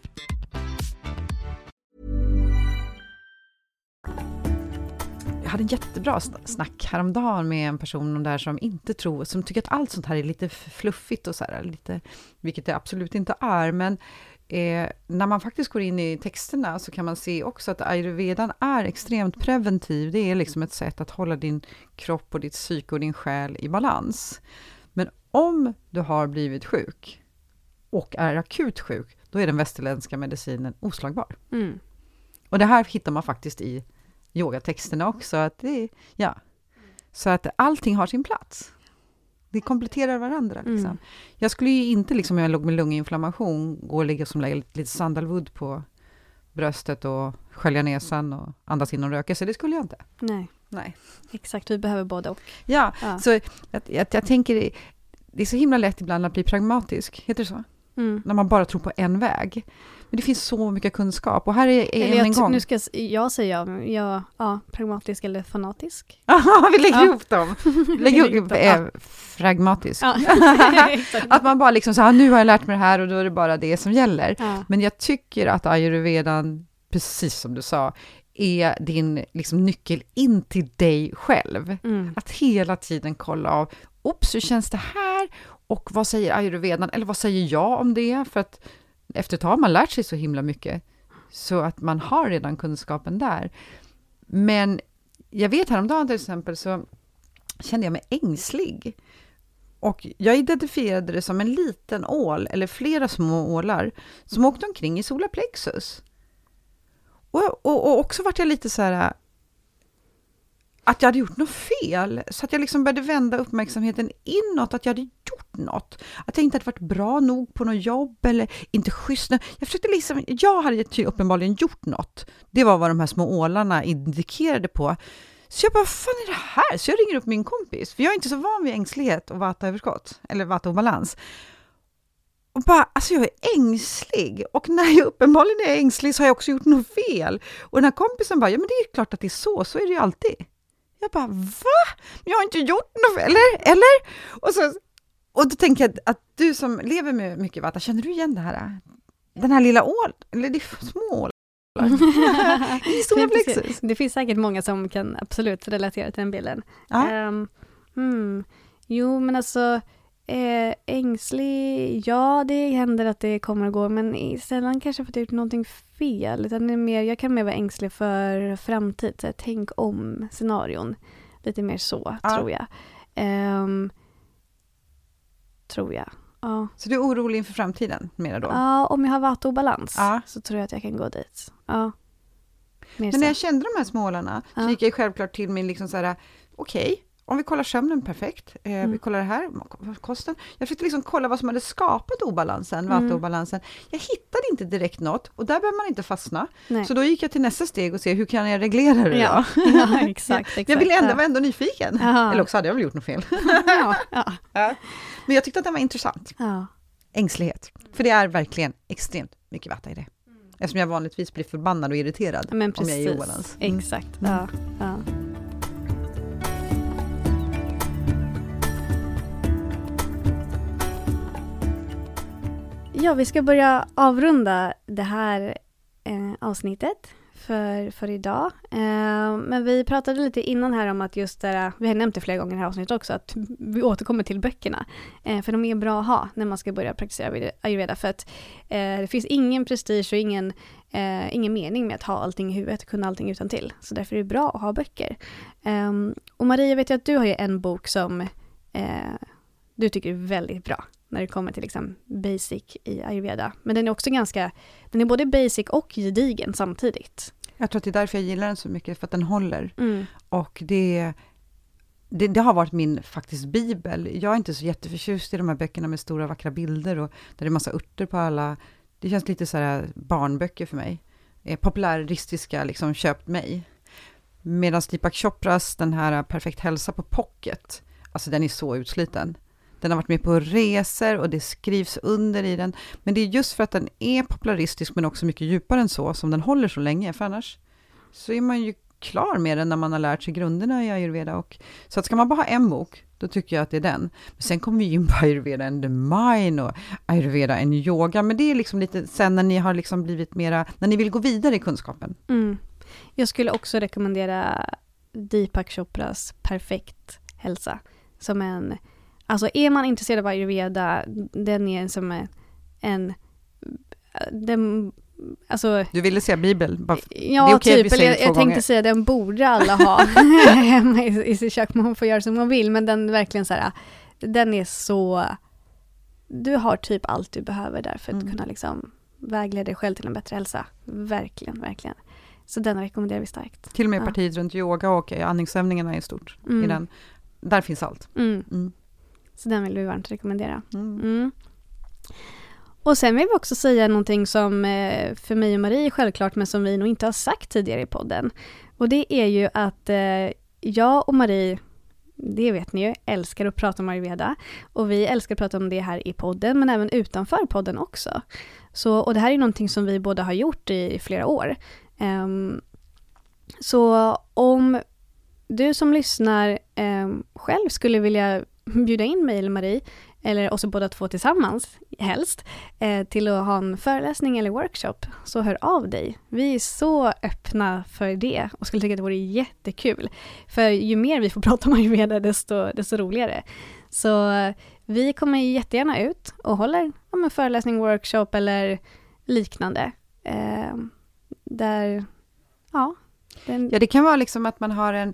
hade en jättebra sn- snack häromdagen med en person där som inte tror, som tycker att allt sånt här är lite fluffigt och så här, lite, vilket det absolut inte är, men eh, när man faktiskt går in i texterna så kan man se också att ayurvedan är extremt preventiv. Det är liksom ett sätt att hålla din kropp och ditt psyke och din själ i balans. Men om du har blivit sjuk och är akut sjuk, då är den västerländska medicinen oslagbar. Mm. Och det här hittar man faktiskt i yogatexterna också. Att det, ja. Så att allting har sin plats. Det kompletterar varandra. Liksom. Mm. Jag skulle ju inte, liksom, om jag låg med lunginflammation, gå och ligga som lite, sandalwood på bröstet och skölja näsan och andas in och röka sig. Det skulle jag inte. Nej, Nej. exakt. Vi behöver både och. Ja, Ja. så jag, jag, jag tänker, det- det är så himla lätt ibland att bli pragmatisk, heter det så? Mm. när man bara tror på en väg. Men det finns så mycket kunskap och här är Eller än jag, en gång. nu ska jag, s- jag säga ja, pragmatisk eller fanatisk. Aha, vi lägger Ja. ihop dem. Lägger ihop eh, fragmatisk. Ja. Att man bara liksom så här, nu har jag lärt mig det här och då är det bara det som gäller. ja. Men jag tycker att ayurvedan, precis som du sa, är din liksom, nyckel in till dig själv. Mm. Att hela tiden kolla av, oops, hur känns det här? Och vad säger ayurvedan? Eller vad säger jag om det? För att efter ett tag har man lärt sig så himla mycket, så att man har redan kunskapen där. Men jag vet häromdagen till exempel så kände jag mig ängslig. Och jag identifierade det som en liten ål, eller flera små ålar, som åkte omkring i solarplexus. Och, och, och också vart jag lite så här, att jag hade gjort något fel, så att jag liksom började vända uppmärksamheten inåt, att jag hade något. Att jag inte hade varit bra nog på något jobb, eller inte schysst. Jag försökte liksom, jag hade ju uppenbarligen gjort något. Det var vad de här små ålarna indikerade på. Så jag bara, vad fan är det här? Så jag ringer upp min kompis, för jag är inte så van vid ängslighet och vattaöverskott, eller vattaobalans. Och bara, alltså jag är ängslig. Och när jag uppenbarligen är ängslig så har jag också gjort något fel. Och den här kompisen bara, ja men det är klart att det är så, så är det ju alltid. Jag bara, va? Men jag har inte gjort något fel, eller? Eller? Och, så, och då tänker jag att du som lever med mycket vatten, känner du igen det här? Den här lilla ål, eller det är små ålar? Det finns säkert många som kan absolut relatera till den bilden. Ja. Ehm, hmm. Jo, men alltså eh, ängslig, ja det händer att det kommer och går, men sällan kanske för att jag gjort någonting fel, utan det är mer, jag kan mer vara ängslig för framtid, så här, tänk om scenarion. Lite mer så, Ja. tror jag. Ehm, tror jag. Ja. Så du är orolig inför framtiden, menar då? ja, om jag har vattobalans Ja. så tror jag att jag kan gå dit. Ja. Mer Men när jag kände de här smålarna så gick jag självklart till min liksom så här, okej, om vi kollar sömnen, perfekt. Eh, Mm. Vi kollar det här, kosten. Jag försökte liksom kolla vad som hade skapat obalansen, Mm. Jag hittade inte direkt något och där behöver man inte fastna. Nej. Så då gick jag till nästa steg och se hur kan jag reglera det Ja, då? ja exakt. exakt. Jag ville ändå, ja. var ändå nyfiken. Ja. Eller också hade jag väl gjort något fel. ja, ja, Ja. Men jag tyckte att den var intressant. ja. Ängslighet. För det är verkligen extremt mycket vatten i det. Eftersom jag vanligtvis blir förbannad och irriterad om jag är i obalans. Mm. Exakt. Ja, ja. Ja, vi ska börja avrunda det här eh, avsnittet för, för idag. Eh, men vi pratade lite innan här om att just det här, vi har nämnt det flera gånger i det här avsnittet också, att vi återkommer till böckerna. Eh, för de är bra att ha när man ska börja praktisera ayurveda. För att eh, det finns ingen prestige och ingen, eh, ingen mening med att ha allting i huvudet, kunna allting utan till. Så därför är det bra att ha böcker. Ehm, och Maria, vet jag att du har ju en bok som eh, du tycker är väldigt bra när det kommer till liksom basic i ayurveda. Men den är också ganska, den är både basic och gedigen samtidigt. Jag tror att det är därför jag gillar den så mycket, för att den håller. Mm. Och det, det, det har varit min faktiskt bibel. Jag är inte så jätteförtjust i de här böckerna med stora vackra bilder och där det är massa örter på alla. Det känns lite så här barnböcker för mig. Eh, Popularistiska, liksom köpt mig. Medan Deepak Chopras, den här Perfekt hälsa på pocket, alltså den är så utsliten. Den har varit med på resor och det skrivs under i den. Men det är just för att den är popularistisk men också mycket djupare än så som den håller så länge. För annars så är man ju klar med den när man har lärt sig grunderna i ayurveda. Och, så att ska man bara ha en bok, då tycker jag att det är den. Men sen kommer vi in på ayurveda and the mind och ayurveda and yoga. Men det är liksom lite sen när ni har liksom blivit mera, när ni vill gå vidare i kunskapen. Mm. Jag skulle också rekommendera Deepak Chopras Perfekt hälsa. Som är en, alltså är man intresserad av ayurveda, den är som en, en den, alltså Du ville säga bibel? Bara, Ja, Det är vi typ. Eller jag, jag tänkte säga den borde alla ha hemma i, i sitt kök. Man får göra som man vill, men den är verkligen så här, den är så... Du har typ allt du behöver där för att Mm. kunna liksom vägleda dig själv till en bättre hälsa. Verkligen, verkligen. Så den rekommenderar vi starkt. till och med Ja. partiet runt yoga och eh, andningsövningarna är stort Mm. i den. Där finns allt. Mm. Så den vill vi varmt rekommendera. Mm. Mm. Och sen vill vi också säga någonting som eh, för mig och Marie är självklart men som vi nog inte har sagt tidigare i podden. Och det är ju att eh, jag och Marie, det vet ni ju, älskar att prata om ayurveda. Och vi älskar att prata om det här i podden, men även utanför podden också. Så, och det här är någonting som vi båda har gjort i flera år. Um, så om du som lyssnar um, själv skulle vilja bjuda in mig eller Marie, eller oss båda två tillsammans helst, eh, till att ha en föreläsning eller workshop, så hör av dig. Vi är så öppna för det och skulle tycka att det vore jättekul. För ju mer vi får prata om ayurveda, desto, desto roligare. Så eh, vi kommer jättegärna ut och håller ja, en föreläsning, workshop eller liknande. Eh, där, ja. Den... Ja, det kan vara liksom att man har en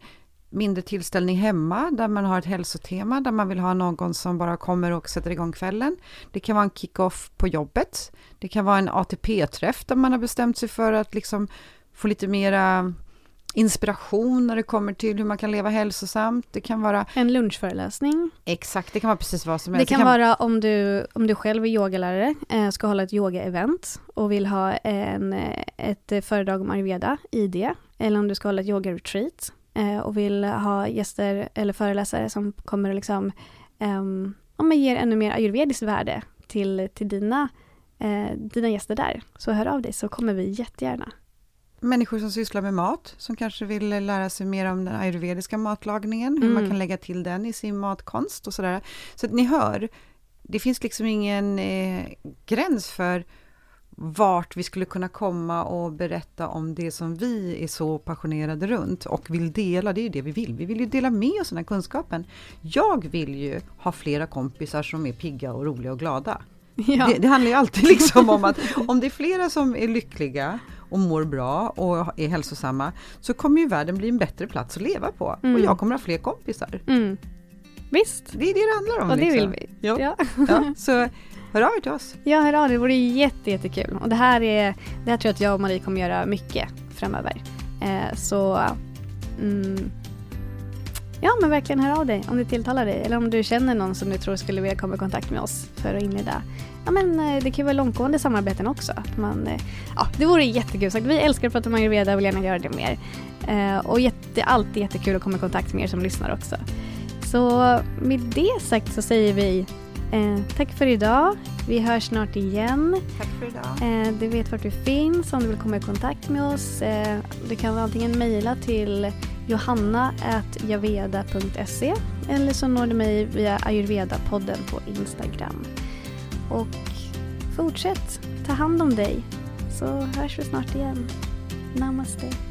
mindre tillställning hemma, där man har ett hälsotema, där man vill ha någon som bara kommer och sätter igång kvällen. Det kan vara en kick-off på jobbet. Det kan vara en ATP-träff där man har bestämt sig för att liksom få lite mera inspiration när det kommer till hur man kan leva hälsosamt. Det kan vara... En lunchföreläsning. Exakt, det kan vara precis vad som helst. Det kan, det kan vara om du, om du själv är yogalärare, eh, ska hålla ett yoga-event och vill ha en, ett föredrag om ayurveda i det. Eller om du ska hålla ett yoga-retreat eh, och vill ha gäster eller föreläsare som kommer och liksom, eh, om man ger ännu mer ayurvediskt värde till, till dina, eh, dina gäster där. Så hör av dig så kommer vi jättegärna. Människor som sysslar med mat, som kanske vill lära sig mer om den ayurvediska matlagningen, hur mm. man kan lägga till den i sin matkonst och sådär. Så att ni hör, det finns liksom ingen eh, gräns för vart vi skulle kunna komma och berätta om det som vi är så passionerade runt och vill dela, det är ju det vi vill. Vi vill ju dela med oss den här kunskapen. Jag vill ju ha flera kompisar som är pigga och roliga och glada. Ja. Det, det, handlar ju alltid liksom om att om det är flera som är lyckliga och mår bra och är hälsosamma så kommer ju världen bli en bättre plats att leva på mm. och jag kommer ha fler kompisar. Mm. Visst. Det är det det handlar om. Och det liksom. vill vi. Ja. ja. så Hör av er till oss. Ja, hör av er. Det vore jätte, jättekul. Och det här, är, det här tror jag att jag och Marie kommer göra mycket framöver. Eh, så mm, ja, men verkligen hör av dig om det tilltalar dig. Eller om du känner någon som du tror skulle vilja komma i kontakt med oss för att inleda. Ja, men eh, det kan ju vara långtgående samarbeten också. Man, eh, ja, det vore jättekul. Så vi älskar att prata om ayurveda och vill gärna göra det mer. Eh, och jätte, alltid jättekul att komma i kontakt med er som lyssnar också. Så med det sagt så säger vi Eh, tack för idag. Vi hörs snart igen. Tack för idag. Eh, du vet vart vi finns om du vill komma i kontakt med oss. Eh, du kan antingen mejla till johanna.javeda.se eller så når du mig via ayurveda-podden på Instagram. Och fortsätt ta hand om dig så hörs vi snart igen. Namaste.